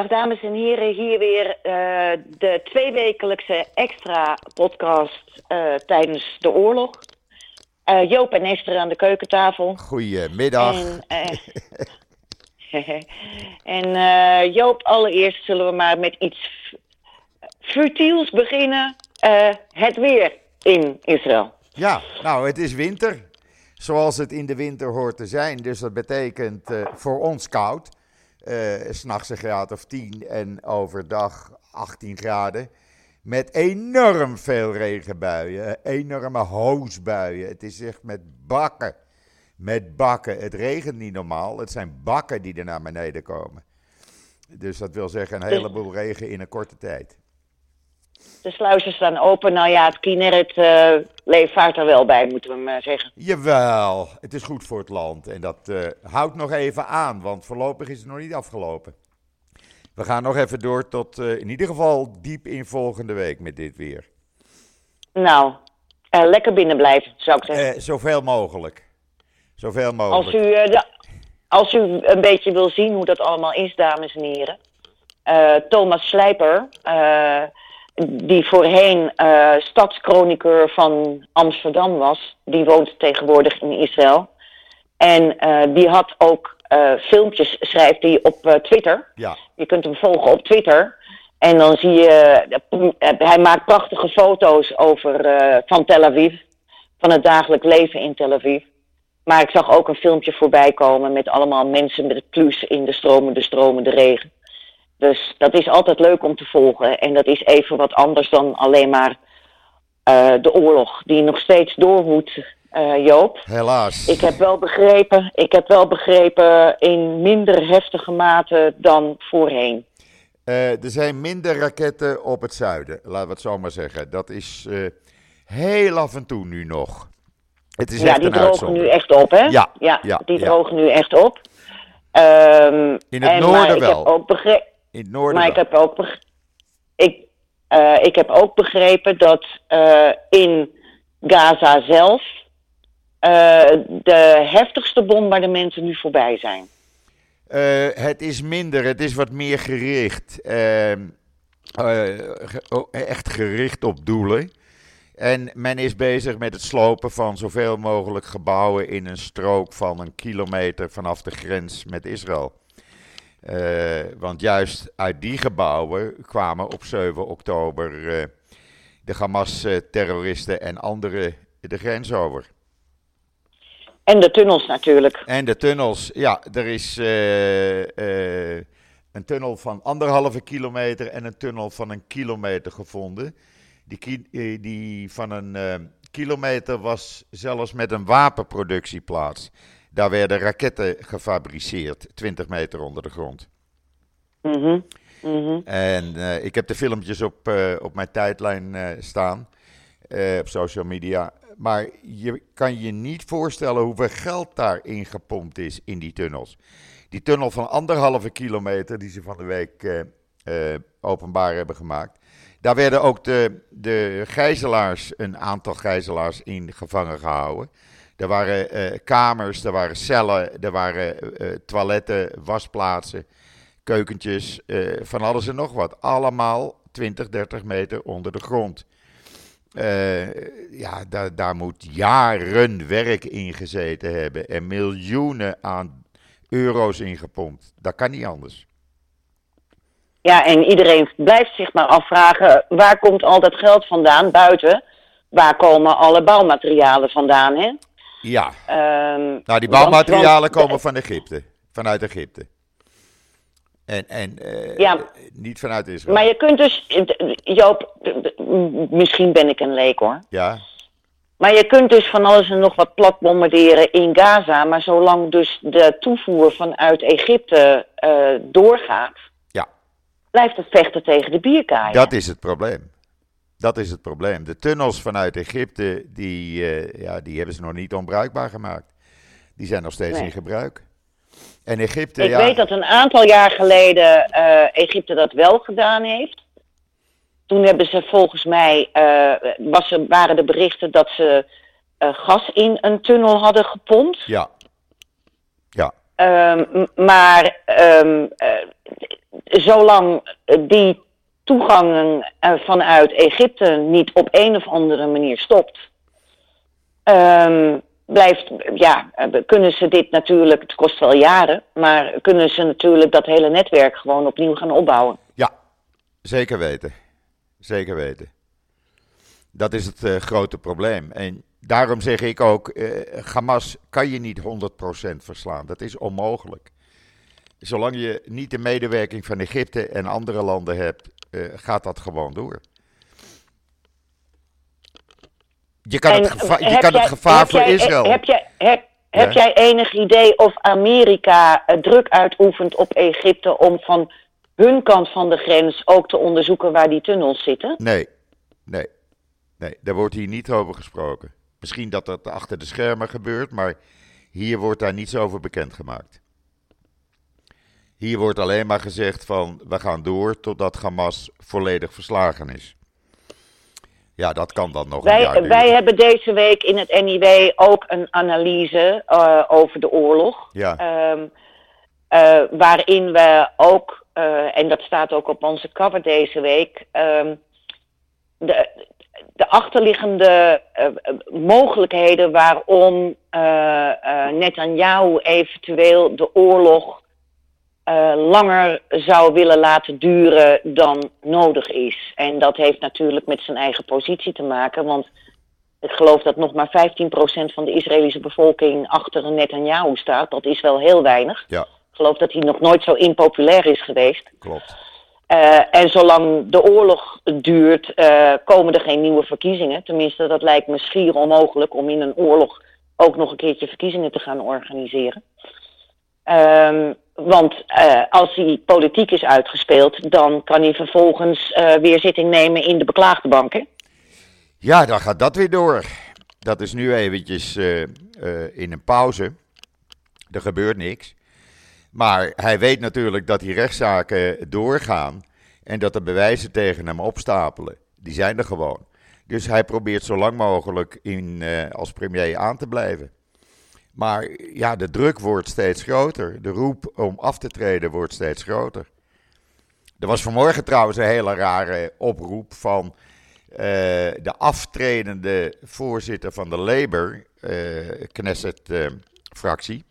Dag dames en heren, hier weer uh, de tweewekelijkse extra podcast uh, tijdens de oorlog. Uh, Joop en Esther aan de keukentafel. Goedemiddag. En, en Joop, allereerst zullen we maar met iets futiels beginnen. het weer in Israël. Ja, nou het is winter. Zoals het in de winter hoort te zijn. Dus dat betekent voor ons koud. Uh, S'nachts een graad of 10 en overdag 18 graden. Met enorm veel regenbuien, enorme hoosbuien. Het is echt met bakken. Met bakken. Het regent niet normaal. Het zijn bakken die er naar beneden komen. Dus dat wil zeggen een heleboel regen in een korte tijd. De sluizen staan open. Nou ja, het Kineret uh, leeft vaart er wel bij, moeten we maar zeggen. Jawel, het is goed voor het land. En dat uh, houdt nog even aan, want voorlopig is het nog niet afgelopen. We gaan nog even door tot uh, in ieder geval diep in volgende week met dit weer. Nou, lekker binnen blijven, zou ik zeggen. zoveel mogelijk. Zoveel mogelijk. Als u, de, als u een beetje wil zien hoe dat allemaal is, dames en heren. Thomas Slijper die voorheen uh, stadschroniqueur van Amsterdam was, die woont tegenwoordig in Israël. En uh, die had ook uh, filmpjes, schrijft hij op Twitter. Ja. Je kunt hem volgen op Twitter. En dan zie je, hij maakt prachtige foto's over, van Tel Aviv, van het dagelijk leven in Tel Aviv. Maar ik zag ook een filmpje voorbij komen met allemaal mensen met het plus in de stromende, stromende regen. Dus dat is altijd leuk om te volgen. En dat is even wat anders dan alleen maar uh, de oorlog die nog steeds doorwoedt, uh, Joop. Helaas. Ik heb wel begrepen, ik heb wel begrepen in minder heftige mate dan voorheen. Uh, er zijn minder raketten op het zuiden, laten we het zo maar zeggen. Dat is heel af en toe nu nog. Het is ja, die drogen nu echt op, hè? Ja, ja, ja die drogen nu echt op. Um, in het en, noorden wel. Ik heb ook begrepen in het noorden. Maar ik heb ook, ik, uh, ik heb ook begrepen dat uh, in Gaza zelf uh, de heftigste bombardementen nu voorbij zijn. het is minder, het is wat meer gericht. Ehm, oh, echt gericht op doelen. En men is bezig met het slopen van zoveel mogelijk gebouwen in een strook van een kilometer vanaf de grens met Israël. Uh, want juist uit die gebouwen kwamen op 7 oktober uh, de Hamas-terroristen en anderen de grens over. En de tunnels natuurlijk. En de tunnels, ja. Er is uh, een tunnel van anderhalve kilometer en een tunnel van een kilometer gevonden. Die, die van een kilometer was zelfs met een wapenproductieplaats. Daar werden raketten gefabriceerd, 20 meter onder de grond. Mm -hmm. En uh, ik heb de filmpjes op, uh, op mijn tijdlijn uh, staan, op social media. Maar je kan je niet voorstellen hoeveel geld daarin gepompt is in die tunnels. Die tunnel van anderhalve kilometer, die ze van de week openbaar hebben gemaakt. Daar werden ook de, de gijzelaars, een aantal gijzelaars in gevangen gehouden. Er waren uh, kamers, er waren cellen, er waren uh, toiletten, wasplaatsen, keukentjes, van alles en nog wat. Allemaal 20, 30 meter onder de grond. ja, daar, daar moet jaren werk in gezeten hebben en miljoenen aan euro's ingepompt. Dat kan niet anders. Ja, en iedereen blijft zich maar afvragen, waar komt al dat geld vandaan buiten? Waar komen alle bouwmaterialen vandaan, hè? Ja. Um, nou, die bouwmaterialen komen van Egypte. Vanuit Egypte. En, en uh, ja, niet vanuit Israël. Maar je kunt dus, Joop, misschien ben ik een leek hoor. Ja. Maar je kunt dus van alles en nog wat plat bombarderen in Gaza. Maar zolang dus de toevoer vanuit Egypte uh, doorgaat, ja. blijft het vechten tegen de bierkaaien. Dat is het probleem. Dat is het probleem. De tunnels vanuit Egypte, die, uh, ja, die hebben ze nog niet onbruikbaar gemaakt. Die zijn nog steeds in gebruik. En Egypte, Ik ja, weet dat een aantal jaar geleden uh, Egypte dat wel gedaan heeft. Toen hebben ze volgens mij, uh, was er, waren de berichten dat ze gas in een tunnel hadden gepompt. Ja. Ja. Um, maar um, zolang die toegang vanuit Egypte niet op een of andere manier stopt, ehm, blijft, ja, kunnen ze dit natuurlijk, het kost wel jaren, maar kunnen ze natuurlijk dat hele netwerk gewoon opnieuw gaan opbouwen. Ja, zeker weten. Zeker weten. Dat is het uh, grote probleem. En daarom zeg ik ook, uh, Hamas kan je niet 100% verslaan. Dat is onmogelijk. Zolang je niet de medewerking van Egypte en andere landen hebt, gaat dat gewoon door. Je kan het gevaar, je kan jij, het gevaar voor jij, Israël. Heb, jij, heb, heb jij enig idee of Amerika druk uitoefent op Egypte om van hun kant van de grens ook te onderzoeken waar die tunnels zitten? Nee, nee, nee, daar wordt hier niet over gesproken. Misschien dat dat achter de schermen gebeurt, maar hier wordt daar niets over bekendgemaakt. Hier wordt alleen maar gezegd van we gaan door totdat Hamas volledig verslagen is. Ja, dat kan dan nog wij, een jaar Wij hebben deze week in het NIW ook een analyse uh, over de oorlog. Ja. Um, uh, waarin we ook, uh, en dat staat ook op onze cover deze week, um, de, de achterliggende mogelijkheden waarom Netanyahu eventueel de oorlog uh, langer zou willen laten duren dan nodig is. En dat heeft natuurlijk met zijn eigen positie te maken, want ik geloof dat nog maar 15% van de Israëlische bevolking achter een Netanyahu staat. Dat is wel heel weinig. Ja. Ik geloof dat hij nog nooit zo impopulair is geweest. Klopt. Uh, en zolang de oorlog duurt, uh, komen er geen nieuwe verkiezingen. Tenminste, dat lijkt me schier onmogelijk om in een oorlog ook nog een keertje verkiezingen te gaan organiseren. Um, want uh, als hij politiek is uitgespeeld, dan kan hij vervolgens uh, weer zitting nemen in de beklaagde banken. Ja, dan gaat dat weer door. Dat is nu eventjes uh, in een pauze. Er gebeurt niks. Maar hij weet natuurlijk dat die rechtszaken doorgaan en dat de bewijzen tegen hem opstapelen. Die zijn er gewoon. Dus hij probeert zo lang mogelijk in, als premier aan te blijven. Maar ja, de druk wordt steeds groter. De roep om af te treden wordt steeds groter. Er was vanmorgen trouwens een hele rare oproep van uh, de aftredende voorzitter van de Labour, uh, Knesset-fractie,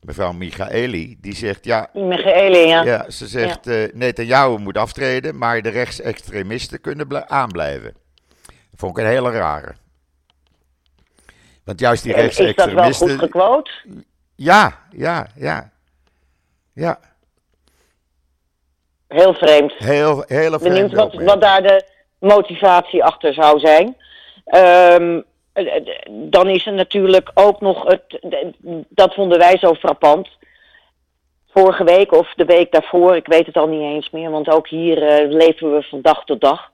mevrouw Michaeli. Die zegt, ja... Michaeli, ja. ja ze zegt, ja. Uh, Netanyahu moet aftreden, maar de rechtsextremisten kunnen aanblijven. Dat vond ik een hele rare. Want juist die rechtsextremisten... Is dat wel goed gequote? Ja, ja, ja. Ja. Heel vreemd. Heel, hele vreemd. Benieuwd wat, wat daar de motivatie achter zou zijn. Um, dan is er natuurlijk ook nog het... Dat vonden wij zo frappant. Vorige week of de week daarvoor, ik weet het al niet eens meer, want ook hier uh, leven we van dag tot dag.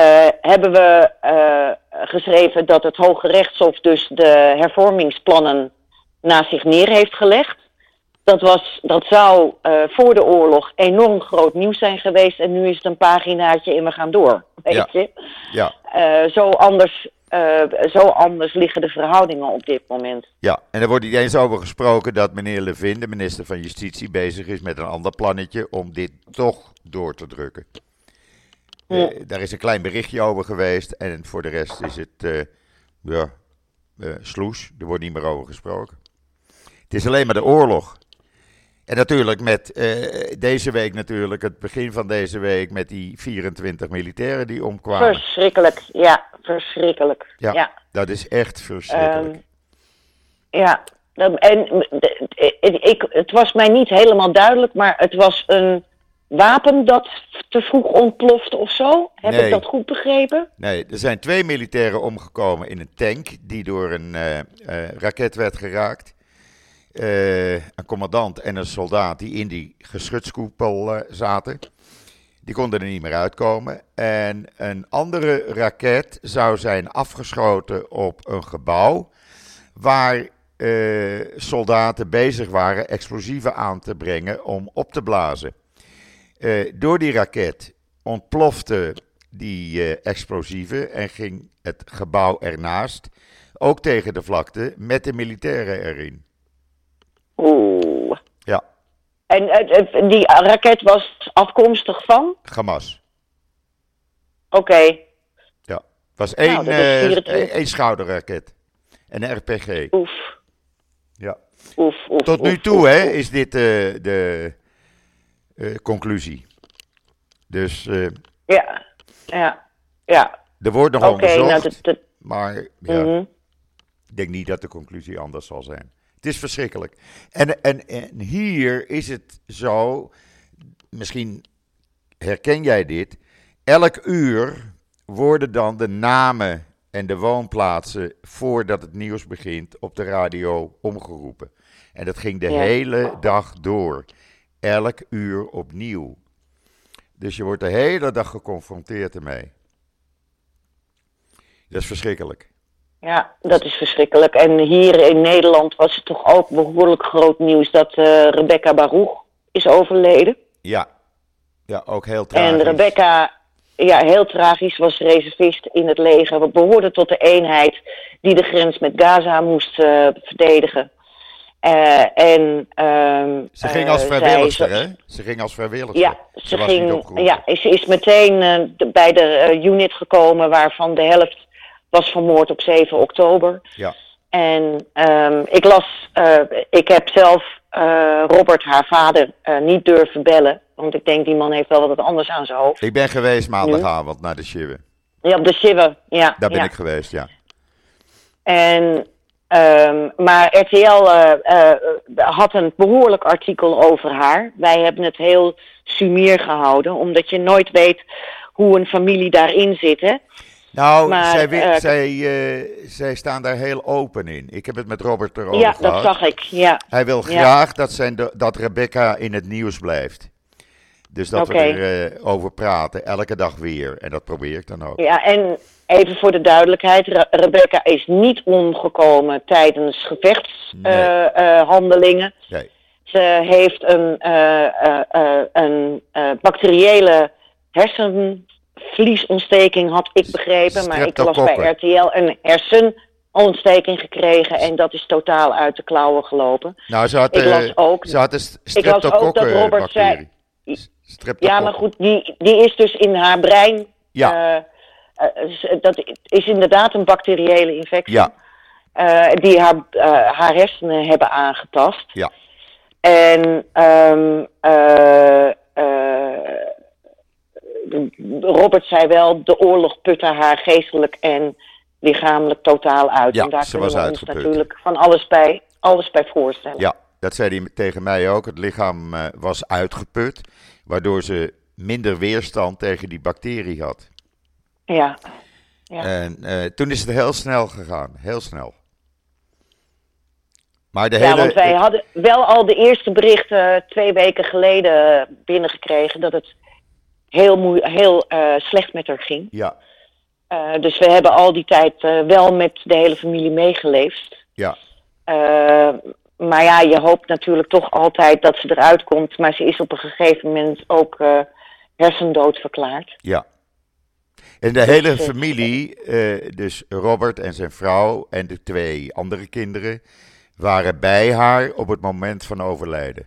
Uh, hebben we uh, geschreven dat het Hoge Rechtshof dus de hervormingsplannen naast zich neer heeft gelegd. Dat, was, dat zou uh, voor de oorlog enorm groot nieuws zijn geweest en nu is het een paginaatje en we gaan door. Weet ja. je? Ja. zo, anders, zo anders liggen de verhoudingen op dit moment. Ja, en er wordt niet eens over gesproken dat meneer Levin, de minister van Justitie, bezig is met een ander plannetje om dit toch door te drukken. Ja. Uh, daar is een klein berichtje over geweest en voor de rest is het uh, ja, uh, sloes. Er wordt niet meer over gesproken. Het is alleen maar de oorlog. En natuurlijk met deze week natuurlijk, het begin van deze week met die 24 militairen die omkwamen. Verschrikkelijk, ja, verschrikkelijk. Ja, ja. dat is echt verschrikkelijk. Um, ja, en ik, het was mij niet helemaal duidelijk, maar het was een wapen dat te vroeg ontploft of zo? Heb nee. ik dat goed begrepen? Nee, er zijn twee militairen omgekomen in een tank die door een uh, uh, raket werd geraakt. Uh, een commandant en een soldaat die in die geschutskoepel zaten. Die konden er niet meer uitkomen. En een andere raket zou zijn afgeschoten op een gebouw waar soldaten bezig waren explosieven aan te brengen om op te blazen. Uh, door die raket ontplofte die uh, explosieven en ging het gebouw ernaast ook tegen de vlakte met de militairen erin. Oeh. Ja. En eh, eh, die raket was afkomstig van? Hamas. Oké. Ja, het was één, Nou, dat is eh, 24. één schouderraket. En een RPG. Oef. Ja. Oef, oef. Tot nu oef, toe hè, is dit eh, de eh, conclusie. Dus eh, Ja, ja, ja. er wordt nog nou, onderzocht. dat, dat, Maar ja, mhm. ik denk niet dat de conclusie anders zal zijn. Het is verschrikkelijk. En, en, en hier is het zo, misschien herken jij dit. Elk uur worden dan de namen en de woonplaatsen voordat het nieuws begint op de radio omgeroepen. En dat ging de Ja. hele dag door. Elk uur opnieuw. Dus je wordt de hele dag geconfronteerd ermee. Dat is verschrikkelijk. Ja, dat is verschrikkelijk. En hier in Nederland was het toch ook behoorlijk groot nieuws dat eh, Rebecca Baruch is overleden. Ja, ja ook heel tragisch. En Rebecca, ja, heel tragisch, was reservist in het leger. We behoorden tot de eenheid die de grens met Gaza moest eh, verdedigen. Eh, en, ehm, Ze ging eh, als vrijwilligster, zij- hè? Ze ging als vrijwilligster. Ja, ze, ging, ja, ze is meteen eh, bij de unit gekomen waarvan de helft was vermoord op 7 oktober. Ja. En ehm, ik las, ik heb zelf Robert, haar vader, niet durven bellen. Want ik denk, die man heeft wel wat anders aan zijn hoofd. Ik ben geweest maandagavond naar de Shiva. Ja, op de Shiva, ja. Daar ben ja. ik geweest, ja. En, ehm, maar RTL eh, eh, had een behoorlijk artikel over haar. Wij hebben het heel sumier gehouden, omdat je nooit weet hoe een familie daarin zit. Hè? Nou, Maar, zij, eh, zij, zij staan daar heel open in. Ik heb het met Robert erover ja, gehad. dat zag ik. Ja, Hij wil Ja. graag dat, zijn dat Rebecca in het nieuws blijft. Dus dat we erover over praten, elke dag weer. En dat probeer ik dan ook. ja, en even voor de duidelijkheid: Re- Rebecca is niet omgekomen tijdens gevechtshandelingen. Nee. Nee. Ze heeft een, eh, eh, eh, een eh, bacteriële hersenvliesontsteking, had ik begrepen. Maar ik las bij. RTL een hersenontsteking gekregen en dat is totaal uit de klauwen gelopen. Nou, ze had, Ik eh, las ook- ze had een ik las ook dat Robert zei- streptokokkenbacterie. Ja, maar goed, die, die is dus in haar brein. Ja. eh, eh, dat is inderdaad een bacteriële infectie. Ja, eh, die haar, haar hersenen hebben aangetast. ja. En ehm, eh, eh, Robert zei wel, de oorlog putte haar geestelijk en lichamelijk totaal uit. Ja, en daar ze kunnen was we ons natuurlijk van alles bij, alles bij voorstellen. Ja, dat zei hij tegen mij ook. Het lichaam was uitgeput, waardoor ze minder weerstand tegen die bacterie had. Ja. Ja. En eh, toen is het heel snel gegaan, heel snel. Maar de Ja, hele... want wij hadden wel al de eerste berichten twee weken geleden binnengekregen dat het heel, moe- heel eh, slecht met haar ging. Ja, Eh, dus we hebben al die tijd eh, wel met de hele familie meegeleefd. ja, Eh, maar ja, je hoopt natuurlijk toch altijd dat ze eruit komt. Maar ze is op een gegeven moment ook eh, hersendood verklaard. ja. En de hele eh, familie, eh, dus Robert en zijn vrouw en de twee andere kinderen, waren bij haar op het moment van overlijden.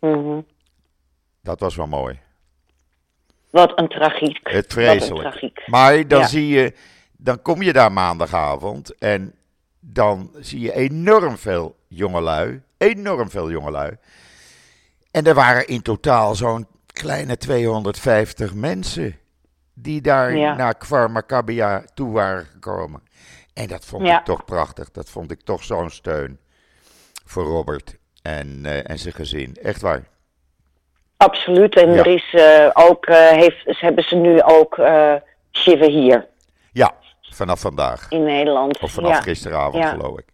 Mhm. Dat was wel mooi. Wat een tragiek. Het Wat een vreselijk. tragiek. Maar dan Ja. zie je, dan kom je daar maandagavond en dan zie je enorm veel jongelui. Enorm veel jongelui. En er waren in totaal zo'n kleine 250 mensen die daar Ja. naar Kfar Maccabia toe waren gekomen. En dat vond Ja. ik toch prachtig. Dat vond ik toch zo'n steun voor Robert en, eh, en zijn gezin. Echt waar. Absoluut. En Ja. er is eh, ook, eh, heeft, ze hebben ze nu ook Shiva hier Ja, vanaf vandaag. in Nederland. Of vanaf gisteravond, geloof ik.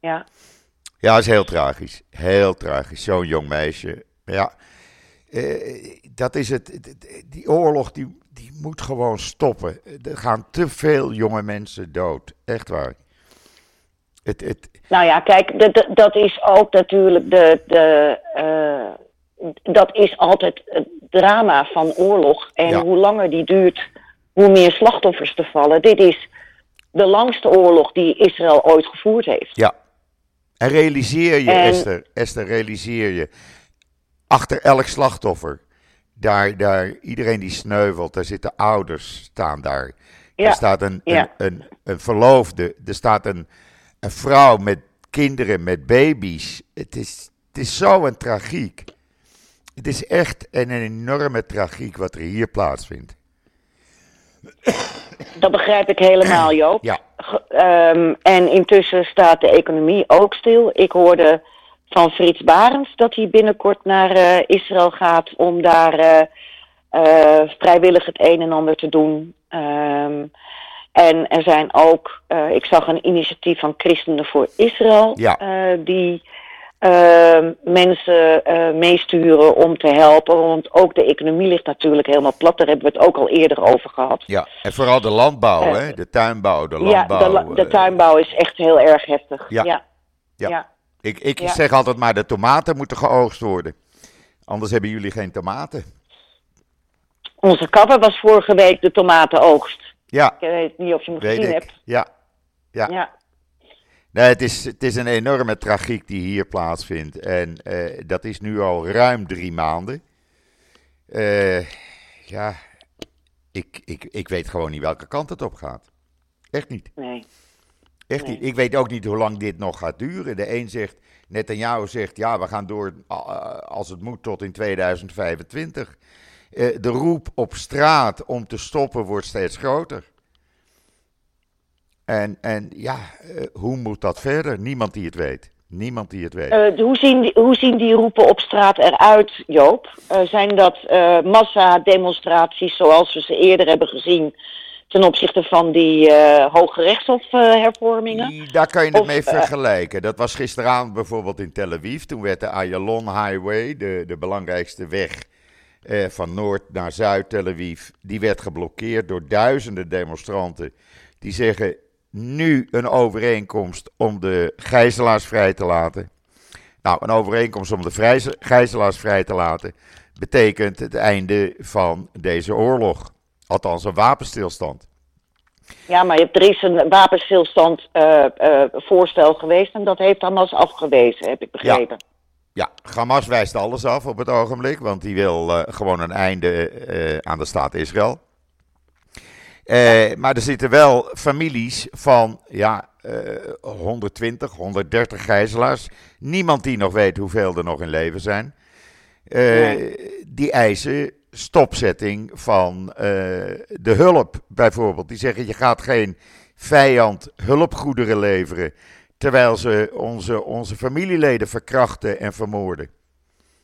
Ja. Ja, is heel tragisch. Heel tragisch. Zo'n jong meisje. Ja, eh, dat is het. Die oorlog die, die moet gewoon stoppen. Er gaan te veel jonge mensen dood. Echt waar. Het, het, Nou ja, kijk, dat- dat- dat is ook natuurlijk de. de eh, dat is altijd het drama van oorlog. En Ja. hoe langer die duurt, hoe meer slachtoffers er vallen. Dit is de langste oorlog die Israël ooit gevoerd heeft. ja. En realiseer je, En- Esther, Esther, realiseer je, achter elk slachtoffer, daar, daar, iedereen die sneuvelt, daar zitten ouders, staan daar. Ja, Er staat een, ja. een, een, een verloofde, er staat een, een vrouw met kinderen, met baby's. Het is, het is zo een tragiek. Het is echt een enorme tragiek wat er hier plaatsvindt. Dat begrijp ik helemaal, Joop. Ja, ehm, en intussen staat de economie ook stil. Ik hoorde van Frits Barends dat hij binnenkort naar eh, Israël gaat om daar eh, eh, vrijwillig het een en ander te doen. Ehm, en er zijn ook, ik zag een initiatief van Christenen voor Israël, Ja. die ehm, mensen eh, meesturen om te helpen. Want ook de economie ligt natuurlijk helemaal plat. Daar hebben we het ook al eerder over gehad. ja. En vooral de landbouw, Eh, hè? de tuinbouw, de Ja, landbouw. de, la- de eh, tuinbouw is echt heel erg heftig. Ja. ja. Ja. ja. Ik, ik Ja. zeg altijd maar, de tomaten moeten geoogst worden. Anders hebben jullie geen tomaten. Onze kapper was vorige week de tomatenoogst. Ja, Ik weet niet of je hem gezien ik. hebt. Ja. Ja. Ja. Nee, het is, het is een enorme tragiek die hier plaatsvindt. En eh, dat is nu al ruim drie maanden. Eh, ja, ik, ik, ik weet gewoon niet welke kant het op gaat. Echt niet. Nee. Echt Nee. niet. Ik weet ook niet hoe lang dit nog gaat duren. De een zegt, Netanyahu zegt, ja, we gaan door uh, als het moet tot in 2025. Eh, de roep op straat om te stoppen wordt steeds groter. En, en ja, eh, hoe moet dat verder? Niemand die het weet. Niemand die het weet. Eh, hoe, zien die, hoe zien die roepen op straat eruit, Joop? Eh, zijn dat eh massademonstraties zoals we ze eerder hebben gezien ten opzichte van die uh, hoge rechtshof-hervormingen? Daar kan je het Of, mee vergelijken. Dat was gisteravond bijvoorbeeld in Tel Aviv. Toen werd de Ayalon Highway, de, de belangrijkste weg van Noord naar Zuid Tel Aviv, die werd geblokkeerd door duizenden demonstranten. Die zeggen nu een overeenkomst om de gijzelaars vrij te laten. Nou, een overeenkomst om de gijzelaars vrij te laten betekent het einde van deze oorlog. Althans, een wapenstilstand. Ja, maar er is een wapenstilstand eh, eh, voorstel geweest en dat heeft Hamas afgewezen, heb ik begrepen. Ja, Hamas wijst alles af op het ogenblik, want die wil eh, gewoon een einde aan de staat Israël. Eh, maar er zitten wel families van ja, eh, 120, 130 gijzelaars. Niemand die nog weet hoeveel er nog in leven zijn. Eh, Nee. Die eisen stopzetting van eh, de hulp, bijvoorbeeld. Die zeggen: je gaat geen vijand hulpgoederen leveren. Terwijl ze onze, onze familieleden verkrachten en vermoorden.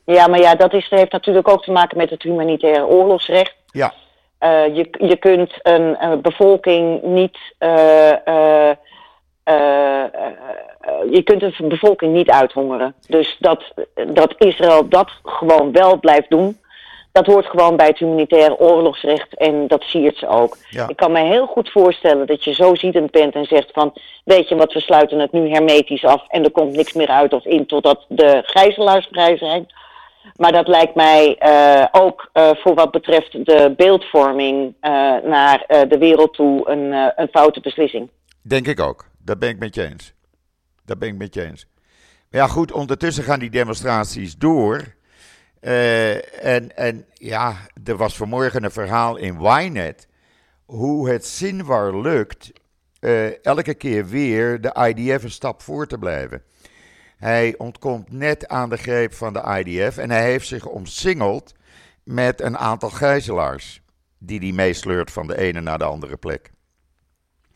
Ja, maar ja, dat is, heeft natuurlijk ook te maken met het humanitaire oorlogsrecht. Ja, Eh, je, je kunt een, een bevolking niet. eh, je kunt een bevolking niet uithongeren. Dus dat, dat Israël dat gewoon wel blijft doen. Dat hoort gewoon bij het humanitaire oorlogsrecht en dat siert ze ook. Ja. Ik kan me heel goed voorstellen dat je zo ziedend bent en zegt van... weet je wat, we sluiten het nu hermetisch af en er komt niks meer uit of in totdat de gijzelaars vrij zijn. Maar dat lijkt mij eh, ook eh, voor wat betreft de beeldvorming eh, naar de wereld toe een, een foute beslissing. denk ik ook. Dat ben ik met je eens. Dat ben ik met je eens. Maar ja, goed, ondertussen gaan die demonstraties door. En, en ja, er was vanmorgen een verhaal in Ynet. Hoe het Sinwar lukt elke keer weer de IDF een stap voor te blijven. Hij ontkomt net aan de greep van de IDF en hij heeft zich omsingeld met een aantal gijzelaars. Die hij meesleurt van de ene naar de andere plek.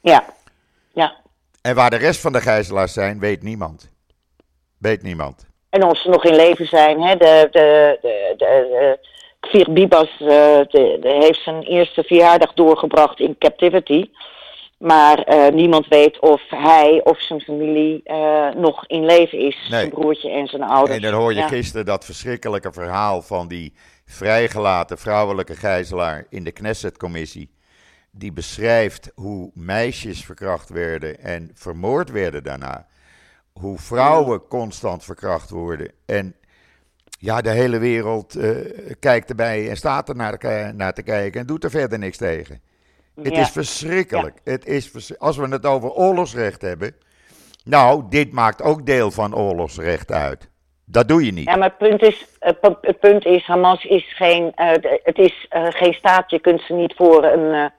Ja, ja. En waar de rest van de gijzelaars zijn, weet niemand. Weet niemand. En of ze nog in leven zijn. Hè? De, de, de, de, Bibas eh, de, de heeft zijn eerste verjaardag doorgebracht in captivity. Maar eh, niemand weet of hij of zijn familie eh, nog in leven is. Nee. Zijn broertje en zijn ouders. En dan hoor je Ja. gisteren dat verschrikkelijke verhaal van die vrijgelaten vrouwelijke gijzelaar in de Knesset-commissie. Die beschrijft hoe meisjes verkracht werden en vermoord werden daarna. Hoe vrouwen constant verkracht worden. En ja, de hele wereld eh, kijkt erbij en staat er naar, naar te kijken en doet er verder niks tegen. Het Ja. is verschrikkelijk. Het is vers- Als we het over oorlogsrecht hebben, Nou, dit maakt ook deel van oorlogsrecht uit. Dat doe je niet. Ja, maar het punt is, het punt is Hamas is geen, uh, het is uh, geen staat. Je kunt ze niet voor een,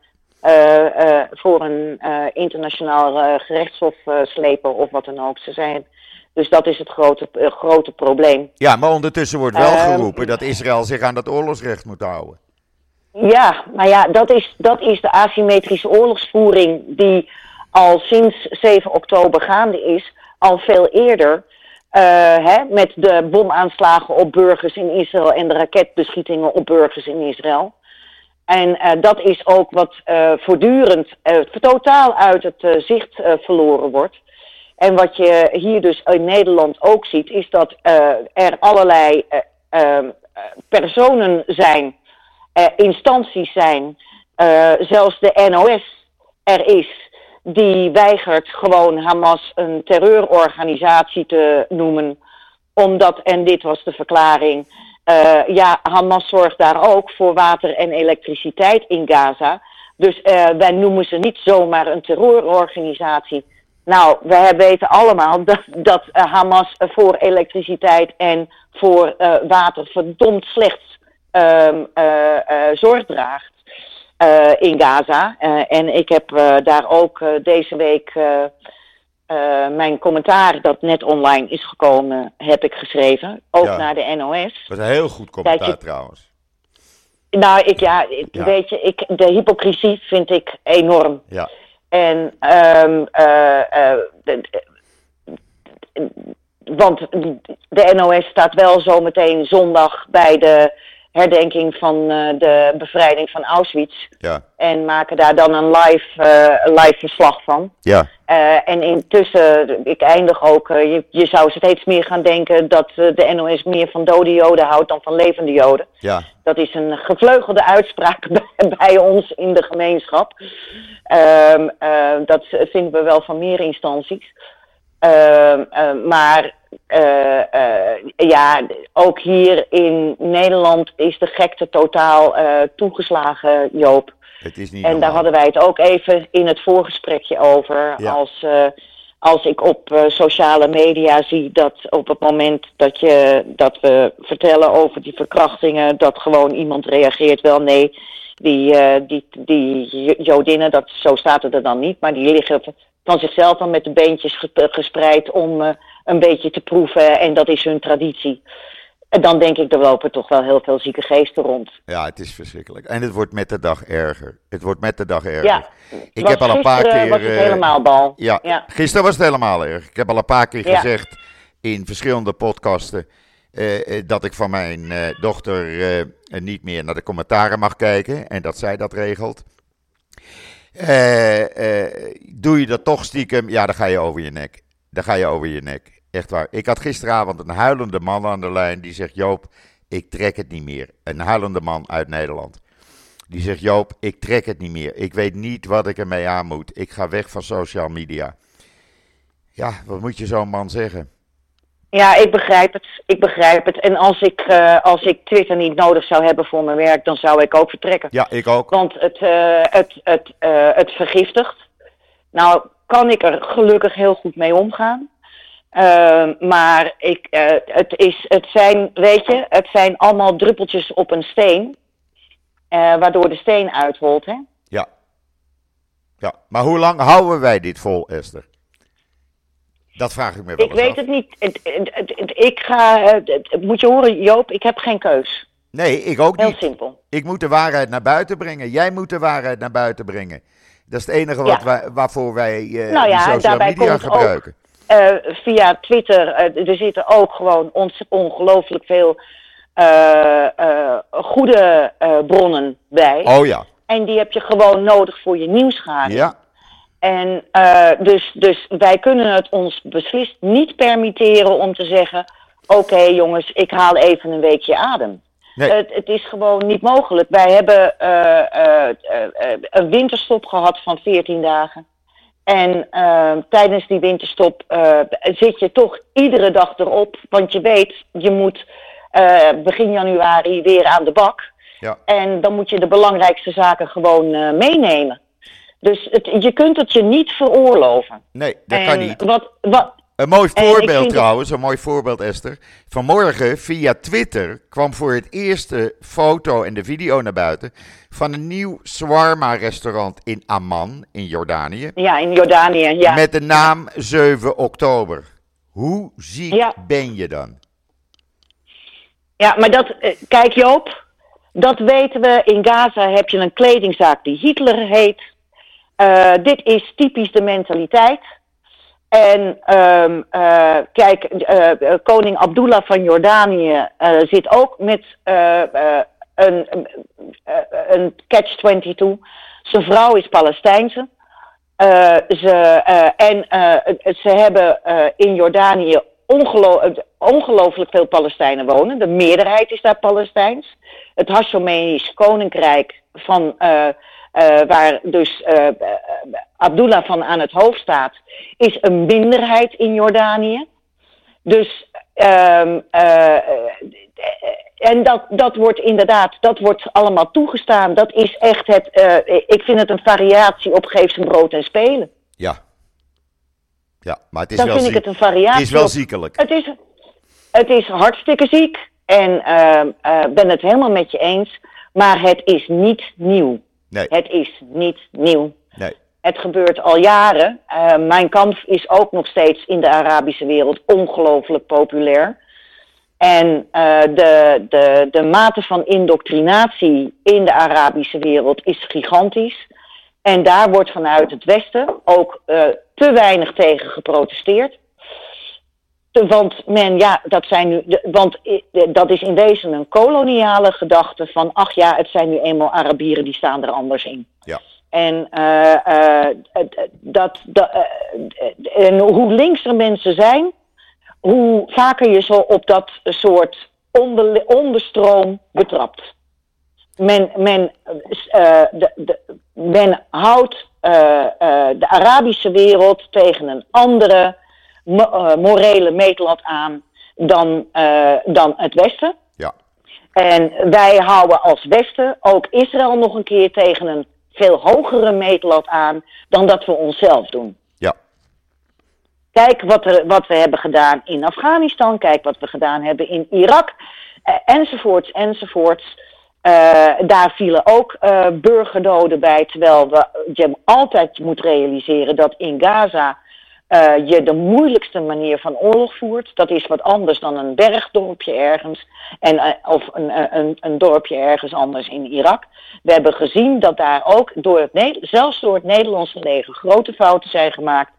uh, voor een internationaal gerechtshof slepen of wat dan ook. Ze zijn, dus dat is het grote, grote probleem. Ja, maar ondertussen wordt wel ehm, geroepen dat Israël zich aan dat oorlogsrecht moet houden. Ja, maar ja, dat is, dat is de asymmetrische oorlogsvoering die al sinds 7 oktober gaande is, al veel eerder. Uh, hè, met de bomaanslagen op burgers in Israël en de raketbeschietingen op burgers in Israël. En uh, dat is ook wat uh, voortdurend totaal uit het zicht verloren wordt. En wat je hier dus in Nederland ook ziet, is dat er allerlei personen zijn, instanties zijn, zelfs de NOS er is die weigert gewoon Hamas een terreurorganisatie te noemen. Omdat, en dit was de verklaring, uh, ja, Hamas zorgt daar ook voor water en elektriciteit in Gaza. Dus uh, wij noemen ze niet zomaar een terreurorganisatie. Nou, we weten allemaal dat, dat Hamas voor elektriciteit en voor water verdomd slecht ehm, zorg draagt. Uh, in Gaza. En ik heb daar ook deze week mijn commentaar dat net online is gekomen, heb ik geschreven. Ook ja. naar de NOS. Dat is een heel goed commentaar je, trouwens. Nou, ik, ja, ja, weet je, ik, de hypocrisie vind ik enorm. Ja. En, um, de, want de NOS staat wel zometeen zondag bij de herdenking van uh, de bevrijding van Auschwitz. Ja. En maken daar dan een live, uh, live verslag van. Ja. Uh, en intussen, ik eindig ook, je, je zou steeds meer gaan denken dat de NOS meer van dode joden houdt dan van levende joden. Ja. Dat is een gevleugelde uitspraak bij, bij ons in de gemeenschap. Ehm, dat vinden we wel van meer instanties. Ehm, maar ja, ook hier in Nederland is de gekte totaal uh, toegeslagen, Joop. Het is niet en daar hadden wij het ook even in het voorgesprekje over. Ja. Als, als ik op sociale media zie dat op het moment dat, je, dat we vertellen over die verkrachtingen, dat gewoon iemand reageert wel nee. Die, die, die Jodinnen, dat, zo staat het er dan niet, maar die liggen van zichzelf dan met de beentjes gespreid om een beetje te proeven en dat is hun traditie. En dan denk ik, er lopen toch wel heel veel zieke geesten rond. Ja, het is verschrikkelijk. En het wordt met de dag erger. Het wordt met de dag erger. Ja, ik heb al een paar keer. was het helemaal bal. Ja, ja, gisteren was het helemaal erg. Ik heb al een paar keer ja. gezegd in verschillende podcasten. Uh, dat ik van mijn uh, dochter uh, niet meer naar de commentaren mag kijken. En dat zij dat regelt. doe je dat toch stiekem? Ja, dan ga je over je nek. Dan ga je over je nek. Echt waar. Ik had gisteravond een huilende man aan de lijn die zegt: Joop, ik trek het niet meer. Een huilende man uit Nederland. Die zegt: Joop, ik trek het niet meer. Ik weet niet wat ik ermee aan moet. Ik ga weg van social media. Ja, wat moet je zo'n man zeggen? Ja, ik begrijp het. Ik begrijp het. En als ik, uh, als ik Twitter niet nodig zou hebben voor mijn werk, dan zou ik ook vertrekken. Ja, ik ook. Want het, uh, het, het, uh, het vergiftigt. Nou, kan ik er gelukkig heel goed mee omgaan. Uh, maar ik, uh, het, is, het zijn, weet je, het zijn allemaal druppeltjes op een steen. Uh, waardoor de steen uitholt, hè? Ja. Ja, maar hoe lang houden wij dit vol, Esther? Dat vraag ik me wel Ik weet af. het niet. Het, het, het, ik ga, moet je horen, Joop, ik heb geen keus. Nee, ik ook Heel niet. Heel simpel. Ik moet de waarheid naar buiten brengen. Jij moet de waarheid naar buiten brengen. Dat is het enige wat Ja. wij, waarvoor wij uh, Nou ja, social media ook- gebruiken. Eh, via Twitter, eh, er zitten ook gewoon ongelooflijk veel goede bronnen bij. Oh ja, En die heb je gewoon nodig voor je nieuwsgaring. ja. En dus, dus wij kunnen het ons beslist niet permitteren om te zeggen: Oké jongens, ik haal even een weekje adem. Nee. Het, het is gewoon niet mogelijk. Wij hebben eh, eh, eh, een winterstop gehad van 14 dagen. En tijdens die winterstop eh, zit je toch iedere dag erop. Want je weet, je moet eh, begin januari weer aan de bak. Ja. En dan moet je de belangrijkste zaken gewoon eh, meenemen. Dus het, je kunt het je niet veroorloven. Nee, dat En kan niet. Wat, wat, Een mooi voorbeeld trouwens, een mooi voorbeeld Esther. Vanmorgen via Twitter kwam voor het eerst de foto en de video naar buiten van een nieuw shawarma restaurant in Amman in Jordanië. ja, in Jordanië, ja. Met de naam 7 oktober. Hoe ziek Ja. ben je dan? Ja, maar dat, eh, kijk Joop, dat weten we. In Gaza heb je een kledingzaak die Hitler heet. Eh, dit is typisch de mentaliteit. En ehm, eh, kijk, eh, eh, koning Abdullah van Jordanië zit ook met een, een catch-22. Zijn vrouw is Palestijnse. Ze, en ze hebben in Jordanië ongelo- ongelooflijk veel Palestijnen wonen. De meerderheid is daar Palestijns. Het Hashemenisch Koninkrijk, van, eh, waar dus eh, Abdullah van aan het hoofd staat, is een minderheid in Jordanië. Dus, ehm, eh, en dat, dat wordt inderdaad, dat wordt allemaal toegestaan. Dat is echt het, ik vind het een variatie op geef zijn brood en spelen. Ja. Ja, maar het is Dan wel vind ik het een variatie Het is wel op- ziekelijk. Het is, het is hartstikke ziek en ehm, eh, ben het helemaal met je eens. Maar het is niet nieuw. Nee, Het is niet nieuw. nee. Het gebeurt al jaren. Eh, mijn kamp is ook nog steeds in de Arabische wereld ongelooflijk populair. En eh, de, de, de mate van indoctrinatie in de Arabische wereld is gigantisch. En daar wordt vanuit het Westen ook eh, te weinig tegen geprotesteerd. Want men, ja, dat zijn nu, de- want dat is in wezen een koloniale gedachte van, ach ja, het zijn nu eenmaal Arabieren die staan er anders in. Ja. En, eh, eh, dat, dat, eh, en hoe linkser mensen zijn, hoe vaker je zo op dat soort onder, onderstroom betrapt. Men, men, de, de, men houdt de Arabische wereld tegen een andere morele meetlat aan dan, eh, dan het Westen. Ja. En wij houden als Westen ook Israël nog een keer tegen een veel hogere meetlat aan dan dat we onszelf doen. Ja. Kijk wat, er, wat we hebben gedaan in Afghanistan, kijk wat we gedaan hebben in Irak, eh, enzovoorts, enzovoorts. Eh, daar vielen ook eh, burgerdoden bij, terwijl we, je altijd moet realiseren dat in Gaza eh, je de moeilijkste manier van oorlog voert. Dat is wat anders dan een bergdorpje ergens en, eh, of een, eh, een, een dorpje ergens anders in Irak. We hebben gezien dat daar ook, door het, zelfs door het Nederlandse leger, grote fouten zijn gemaakt.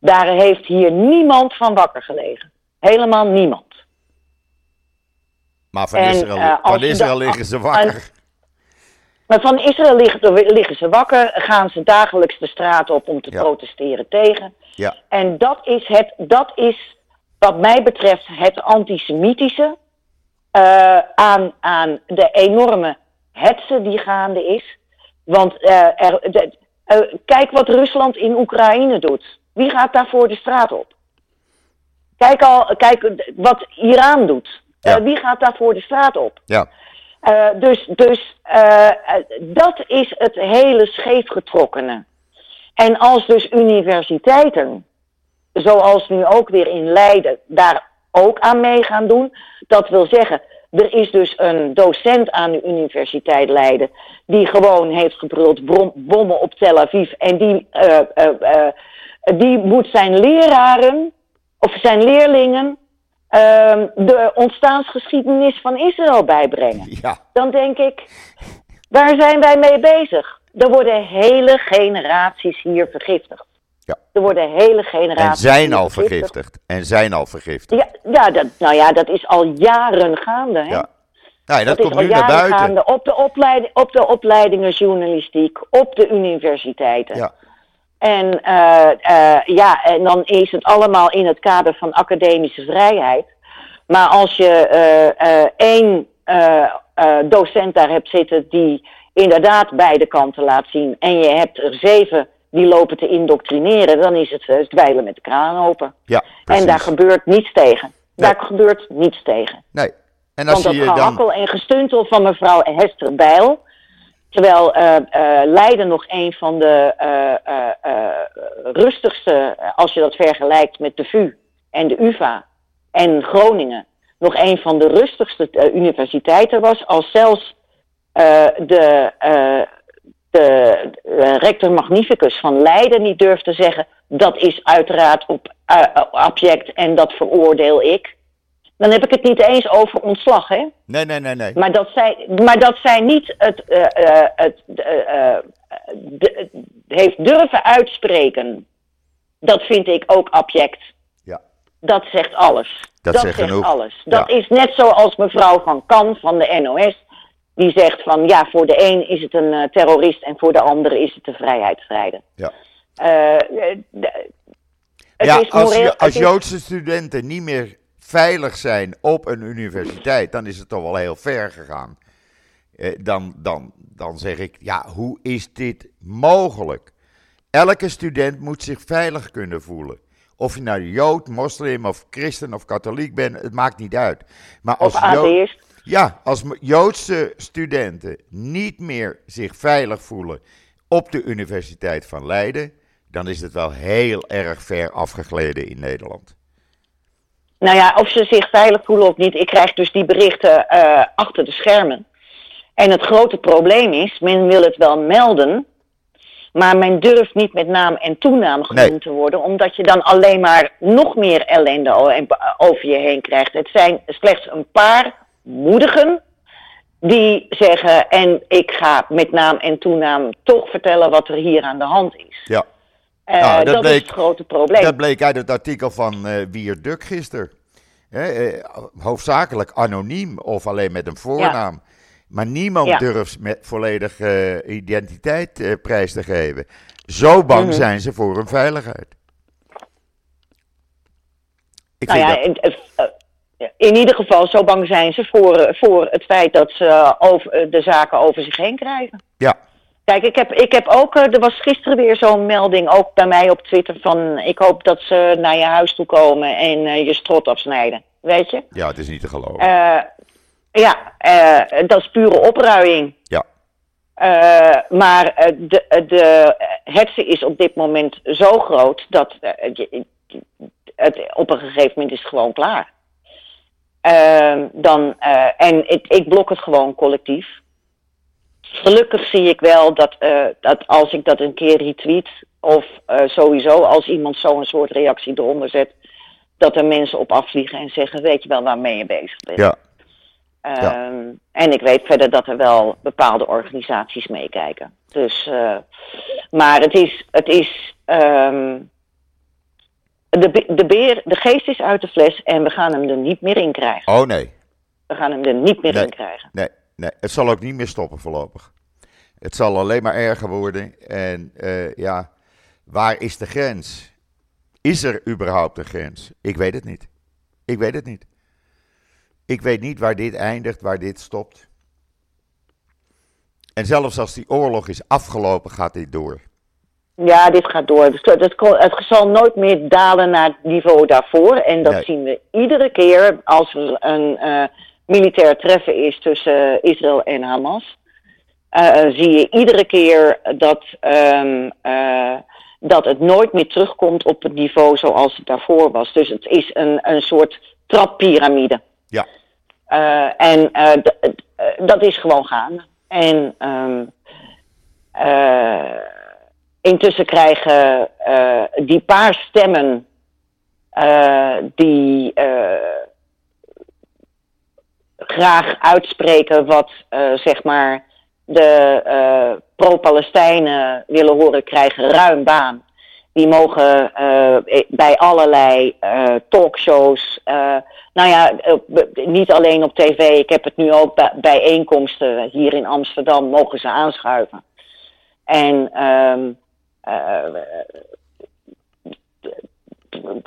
Daar heeft hier niemand van wakker gelegen. Helemaal niemand. Maar van En, Israël, van Israël liggen ze wakker. Maar van Israël liggen, liggen ze wakker, gaan ze dagelijks de straat op om te Ja. protesteren tegen. Ja. En dat is, het, dat is wat mij betreft het antisemitische eh, aan, aan de enorme hetze die gaande is. Want eh, er, de- eh, kijk wat Rusland in Oekraïne doet. Wie gaat daar voor de straat op? Kijk, al, kijk wat Iran doet. Ja. wie gaat daar voor de straat op? Ja. Eh, dus dus eh, dat is het hele scheefgetrokkene. En als dus universiteiten, zoals nu ook weer in Leiden, daar ook aan mee gaan doen, dat wil zeggen, er is dus een docent aan de Universiteit Leiden die gewoon heeft gebruld bommen op Tel Aviv en die, eh, die moet zijn leraren of zijn leerlingen de ontstaansgeschiedenis van Israël bijbrengen Ja. dan denk ik, waar zijn wij mee bezig? Er worden hele generaties hier vergiftigd. Ja. Er worden hele generaties. En zijn al vergiftigd. En zijn al vergiftigd. Ja, ja dat, nou ja, dat is al jaren gaande. Hè? Ja. Nou ja, dat, komt nu naar buiten. gaande op de, opleiding, op de opleidingen journalistiek, op de universiteiten. Ja. En, eh, eh, ja, en dan is het allemaal in het kader van academische vrijheid. Maar als je eh, één docent daar hebt zitten die inderdaad beide kanten laat zien. en je hebt er zeven die lopen te indoctrineren. dan is het uh, dweilen met de kraan open. Ja, En daar gebeurt niets tegen. Nee. Daar gebeurt niets tegen. Nee. En als Want dat je dan... en gestuntel van mevrouw Hester Bijl. Terwijl uh, Leiden nog een van de uh, rustigste, als je dat vergelijkt met de VU en de UVA en Groningen, nog een van de rustigste universiteiten was, als zelfs de, de rector magnificus van Leiden niet durfde zeggen, dat is uiteraard op abject en dat veroordeel ik. Dan heb ik het niet eens over ontslag, hè? Nee, nee, nee, nee. Maar dat zij, maar dat zij niet het, uh, uh, het uh, de, heeft durven uitspreken, dat vind ik ook abject. Ja. Dat zegt alles. Dat, dat zegt, genoeg. alles. Dat is net zoals mevrouw Van Kan van de NOS. Die zegt van ja, voor de een is het een terrorist en voor de andere is het een vrijheidsstrijder. Ja. Het ja, is als, als Joodse studenten niet meer veilig zijn op een universiteit, dan is het toch wel heel ver gegaan. Eh, dan, dan, dan zeg ik, ja, hoe is dit mogelijk? Elke student moet zich veilig kunnen voelen. Of je nou Jood, moslim of christen of katholiek bent, het maakt niet uit. Maar als ja, als Joodse studenten niet meer zich veilig voelen op de Universiteit van Leiden, dan is het wel heel erg ver afgegleden in Nederland. Nou ja, of ze zich veilig voelen of niet. Ik krijg dus die berichten eh, achter de schermen. En het grote probleem is, men wil het wel melden, maar men durft niet met naam en toenaam genoemd Nee. te worden, omdat je dan alleen maar nog meer ellende en- over je heen krijgt. Het zijn slechts een paar moedigen die zeggen, en ik ga met naam en toenaam toch vertellen wat er hier aan de hand is. Ja, Eh, Nou, dat dat bleek- is het grote probleem. dat bleek uit het artikel van eh Wier Duk gisteren. Eh, hoofdzakelijk anoniem of alleen met een voornaam. Maar niemand Ja. durft met volledige eh, identiteit eh, prijs te geven. Zo bang Mhm. zijn ze voor hun veiligheid. Ik Nou ja, dat, in, eh, in ieder geval, zo bang zijn ze voor, eh, voor het feit dat ze eh, over, eh, de zaken over zich heen krijgen. ja, Kijk, ik heb, ik heb ook, eh, er was gisteren weer zo'n melding, ook bij mij op Twitter, van ik hoop dat ze naar je huis toe komen en eh, je strot afsnijden. Weet je? ja, het is niet te geloven. Eh, ja, dat is pure opruiing. ja, maar de, de hetze is op dit moment zo groot dat het, op een gegeven moment is het gewoon klaar. Ehm, dan, en ik, ik blok het gewoon collectief. Gelukkig zie ik wel dat, eh, dat als ik dat een keer retweet, of eh, sowieso als iemand zo'n soort reactie eronder zet, dat er mensen op afvliegen en zeggen: Weet je wel waarmee je bezig bent? ja, Ehm, En ik weet verder dat er wel bepaalde organisaties meekijken. Dus, eh, maar het is, het is ehm, de, de, beer, de geest is uit de fles en we gaan hem er niet meer in krijgen. oh nee. We gaan hem er niet meer Nee. in krijgen. Nee, nee, het zal ook niet meer stoppen voorlopig. Het zal alleen maar erger worden. En eh, ja, waar is de grens? Is er überhaupt een grens? Ik weet het niet. Ik weet het niet. Ik weet niet waar dit eindigt, waar dit stopt. En zelfs als die oorlog is afgelopen, gaat dit door. Ja, dit gaat door. Dus Het, zal nooit meer dalen naar het niveau daarvoor. En dat Nee. zien we iedere keer als er een eh, militair treffen is tussen Israël en Hamas. Eh, eh, zie je iedere keer dat, ehm, eh, dat het nooit meer terugkomt op het niveau zoals het daarvoor was. Dus het is een, een soort trappyramide. Ja, Eh, en eh, eh, dat is gewoon gaande. En ehm, eh, intussen krijgen eh, die paar stemmen eh, die eh, graag uitspreken wat eh, zeg maar de eh, pro-Palestijnen willen horen, krijgen ruim baan. Die mogen eh, bij allerlei talkshows, nou ja, niet alleen op tv, ik heb het nu ook bij bijeenkomsten hier in Amsterdam, mogen ze aanschuiven. En ehm,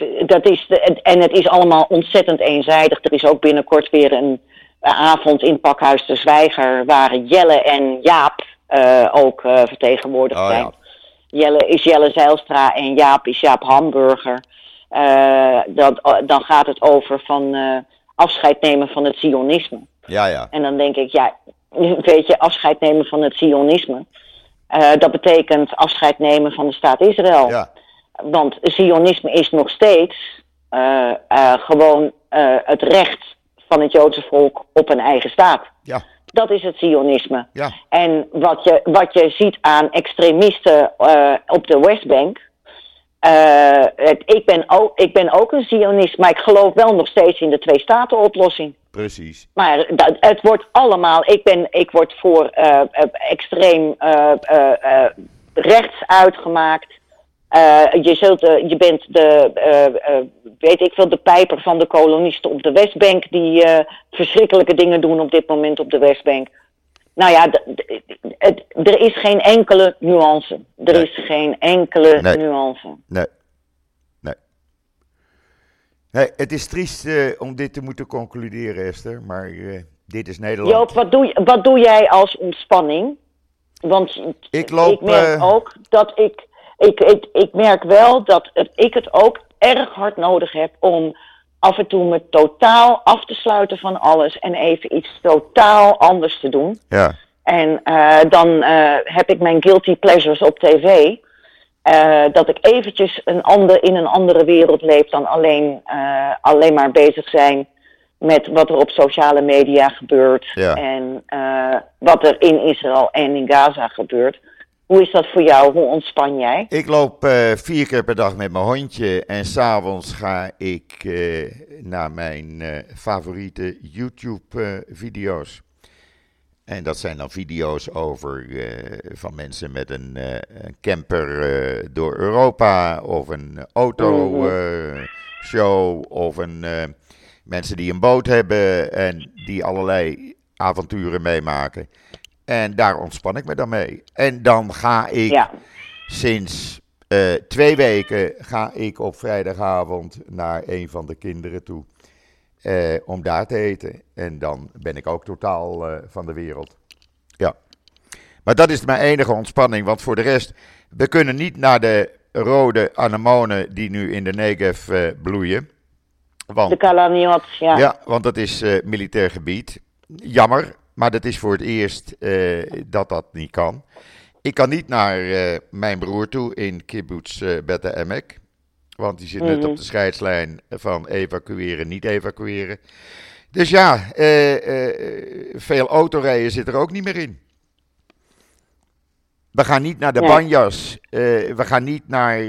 eh, dat is de, en het is allemaal ontzettend eenzijdig. Er is ook binnenkort weer een avond in Pakhuis de Zwijger, waar Jelle en Jaap eh, ook eh, vertegenwoordigd Oh, zijn. ja. Jelle is Jelle Zijlstra en Jaap is Jaap Hamburger. Eh, dat, dan gaat het over van eh, afscheid nemen van het Zionisme. ja, ja. En dan denk ik, ja, weet je, afscheid nemen van het Zionisme. Dat betekent afscheid nemen van de staat Israël. Ja. Want Zionisme is nog steeds gewoon het recht van het Joodse volk op een eigen staat. Ja. Dat is het Zionisme. Ja. En wat je, wat je ziet aan extremisten op de Westbank. Het, ik, ben ook, ik ben ook een Zionist, maar ik geloof wel nog steeds in de twee-staten-oplossing. Precies. Maar dat, het wordt allemaal. Ik, ben, ik word voor uh, extreem rechts uitgemaakt. Je, zult, je bent de, weet ik veel, de pijper van de kolonisten op de Westbank. die verschrikkelijke dingen doen op dit moment op de Westbank. Nou ja, het, er is geen enkele nuance. Er Nee. is geen enkele Nee. nuance. Nee. Nee. Nee, het is triest eh, om dit te moeten concluderen, Esther, maar eh, dit is Nederland. Joop, wat doe, wat doe jij als ontspanning? Want Ik loop, ik merk eh, ook dat ik, ik, ik, ik merk wel dat het, ik het ook erg hard nodig heb om af en toe me totaal af te sluiten van alles en even iets totaal anders te doen. Ja, En eh, dan eh, heb ik mijn guilty pleasures op tv. Eh, dat ik eventjes een ander, in een andere wereld leef dan alleen, alleen maar bezig zijn met wat er op sociale media gebeurt. Ja. En wat er in Israël en in Gaza gebeurt. Hoe is dat voor jou? Hoe ontspan jij? ik loop eh, vier keer per dag met mijn hondje en s'avonds ga ik eh, naar mijn eh, favoriete YouTube-video's. en dat zijn dan video's over van mensen met een, een camper door Europa of een autoshow of een, mensen die een boot hebben en die allerlei avonturen meemaken. En daar ontspan ik me dan mee. En dan ga ik Ja. sinds eh, twee weken ga ik op vrijdagavond naar een van de kinderen toe. eh, om daar te eten. En dan ben ik ook totaal eh, van de wereld. Ja. Maar dat is mijn enige ontspanning. Want voor de rest, we kunnen niet naar de rode anemonen die nu in de Negev bloeien. Want De Kalaniot, ja. ja, want dat is militair gebied. Jammer, maar dat is voor het eerst eh, dat dat niet kan. Ik kan niet naar eh, mijn broer toe in kibbutz Beta Emek. Want die zit net Mhm. op de scheidslijn van evacueren, niet evacueren. Dus ja, veel autorijden zit er ook niet meer in. We gaan niet naar de Nee. Banjas. we gaan niet naar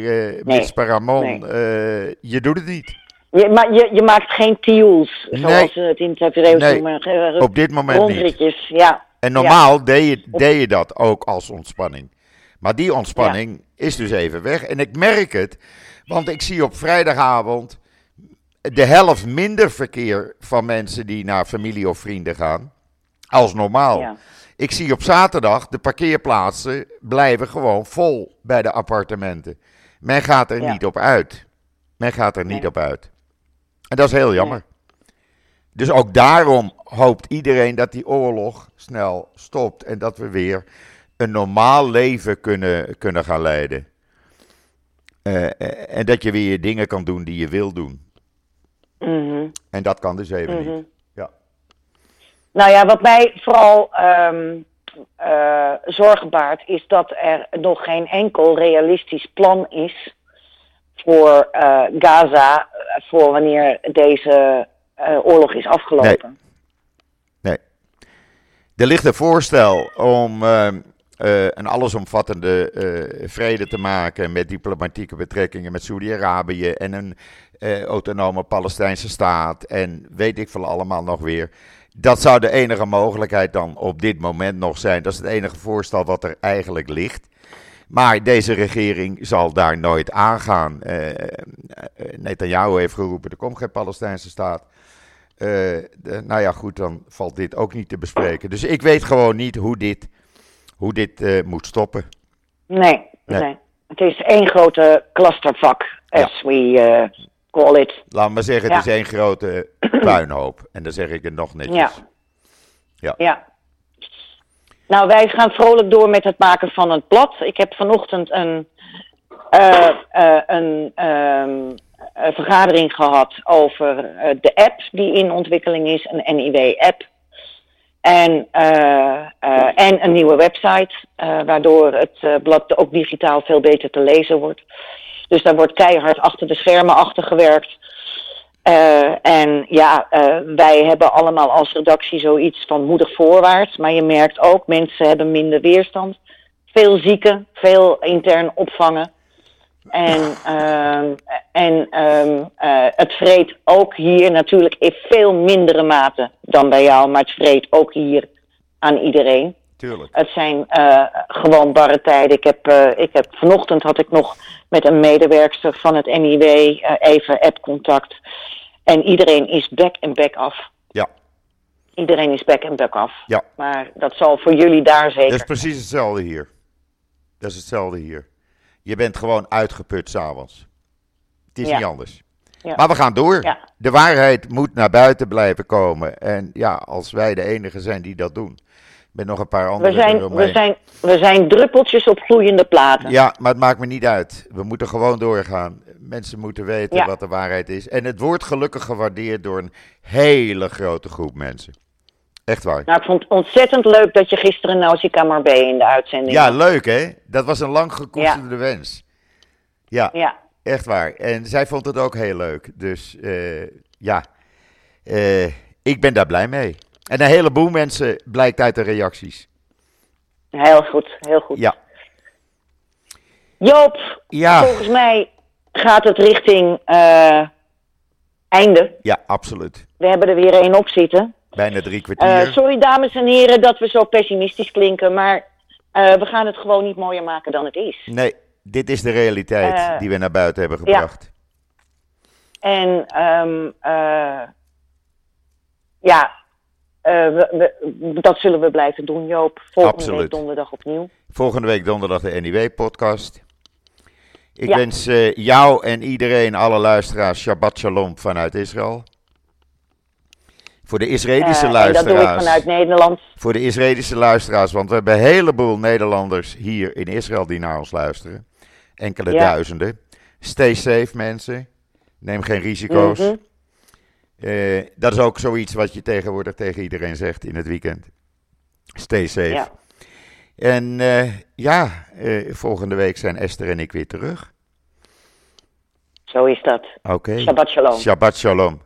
Ramon. Nee. je doet het niet. Je, maar je, je maakt geen tiels, zoals ze het in het Nee. noemen. eh, Op dit moment niet. Ja. En normaal deed, je, deed je dat ook als ontspanning. Maar die ontspanning is dus even weg. En ik merk het, want ik zie op vrijdagavond de helft minder verkeer van mensen die naar familie of vrienden gaan. Als normaal. ja. Ik zie op zaterdag de parkeerplaatsen blijven gewoon vol bij de appartementen. Men gaat er Ja. niet op uit. Men gaat er niet op uit. En dat is heel jammer. Dus ook daarom hoopt iedereen dat die oorlog snel stopt en dat we weer een normaal leven kunnen, kunnen gaan leiden. Eh, eh, en dat je weer dingen kan doen die je wil doen. Mhm. En dat kan dus even Mhm. niet. Ja. Nou ja, wat mij vooral ehm, eh, zorgen baart, is dat er nog geen enkel realistisch plan is voor eh, Gaza eh, voor wanneer deze eh, oorlog is afgelopen. Er ligt een voorstel om eh, eh, een allesomvattende vrede te maken met diplomatieke betrekkingen met Saudi-Arabië en een autonome Palestijnse staat en weet ik veel allemaal nog weer. Dat zou de enige mogelijkheid dan op dit moment nog zijn. Dat is het enige voorstel wat er eigenlijk ligt. Maar deze regering zal daar nooit aangaan. Eh, Netanyahu heeft geroepen, er komt geen Palestijnse staat. Eh, de- nou ja, goed, dan valt dit ook niet te bespreken. Dus ik weet gewoon niet hoe dit, hoe dit moet stoppen. Nee, Nee. nee. Het is één grote clusterfuck, as we call it. Laat me zeggen, Ja. het is één grote puinhoop. En dan zeg ik het nog netjes. Ja. Ja. ja. Nou, wij gaan vrolijk door met het maken van het blad. Ik heb vanochtend een, eh, eh, een ehm, eh, vergadering gehad over eh, de app die in ontwikkeling is, een NIW-app. En, en een nieuwe website, waardoor het blad ook digitaal veel beter te lezen wordt. Dus daar wordt keihard achter de schermen achter gewerkt. En ja, wij hebben allemaal als redactie zoiets van moedig voorwaarts. Maar je merkt ook, mensen hebben minder weerstand. Veel zieken, veel intern opvangen. En, uh, en um, uh, het vreet ook hier natuurlijk in veel mindere mate dan bij jou, maar het vreet ook hier aan iedereen. Tuurlijk. Het zijn uh, gewoon barre tijden. Ik heb, ik heb, vanochtend had ik nog met een medewerkster van het NIW even app-contact. En iedereen is back en back af. Ja. Iedereen is back en back af. Ja. Maar dat zal voor jullie daar zeker. Dat is precies hetzelfde hier. Dat is hetzelfde hier. Je bent gewoon uitgeput s'avonds. Het is Ja. niet anders. Ja. Maar we gaan door. Ja. De waarheid moet naar buiten blijven komen. En ja, als wij de enige zijn die dat doen. Met nog een paar We anderen zijn, eromheen. we, zijn, we zijn druppeltjes op gloeiende platen. Ja, maar het maakt me niet uit. We moeten gewoon doorgaan. Mensen moeten weten Ja. wat de waarheid is. En het wordt gelukkig gewaardeerd door een hele grote groep mensen. Echt waar. Nou, ik vond het ontzettend leuk dat je gisteren Nausicaa Marbella in de uitzending Ja, had. leuk hè? Dat was een lang gekoesterde wens. Ja, Ja, echt waar. En zij vond het ook heel leuk. Dus eh, ja, Eh, ik ben daar blij mee. En een heleboel mensen blijkt uit de reacties. heel goed, heel goed. Ja, Joop, ja, volgens mij gaat het richting eh, einde. ja absoluut. We hebben er weer één op zitten. Bijna drie kwartier. sorry dames en heren dat we zo pessimistisch klinken, maar eh, we gaan het gewoon niet mooier maken dan het is. Nee, dit is de realiteit die we naar buiten hebben gebracht. En ehm, eh, ja, eh, we, we- dat zullen we blijven doen, Joop. Volgende Absoluut. week donderdag opnieuw. Volgende week donderdag de NIW-podcast. Ik Ja. wens eh, jou en iedereen, alle luisteraars, Shabbat Shalom vanuit Israël. Voor de Israëlische Eh, en dat doe ik luisteraars. vanuit Nederland. Voor de Israëlische luisteraars, want we hebben een heleboel Nederlanders hier in Israël die naar ons luisteren. Enkele Ja. duizenden. Stay safe, mensen. Neem geen risico's. Mhm. Eh, dat is ook zoiets wat je tegenwoordig tegen iedereen zegt in het weekend. Stay safe. Ja. En eh, ja, eh, volgende week zijn Esther en ik weer terug. Zo is dat. Oké. Shabbat shalom. Shabbat shalom.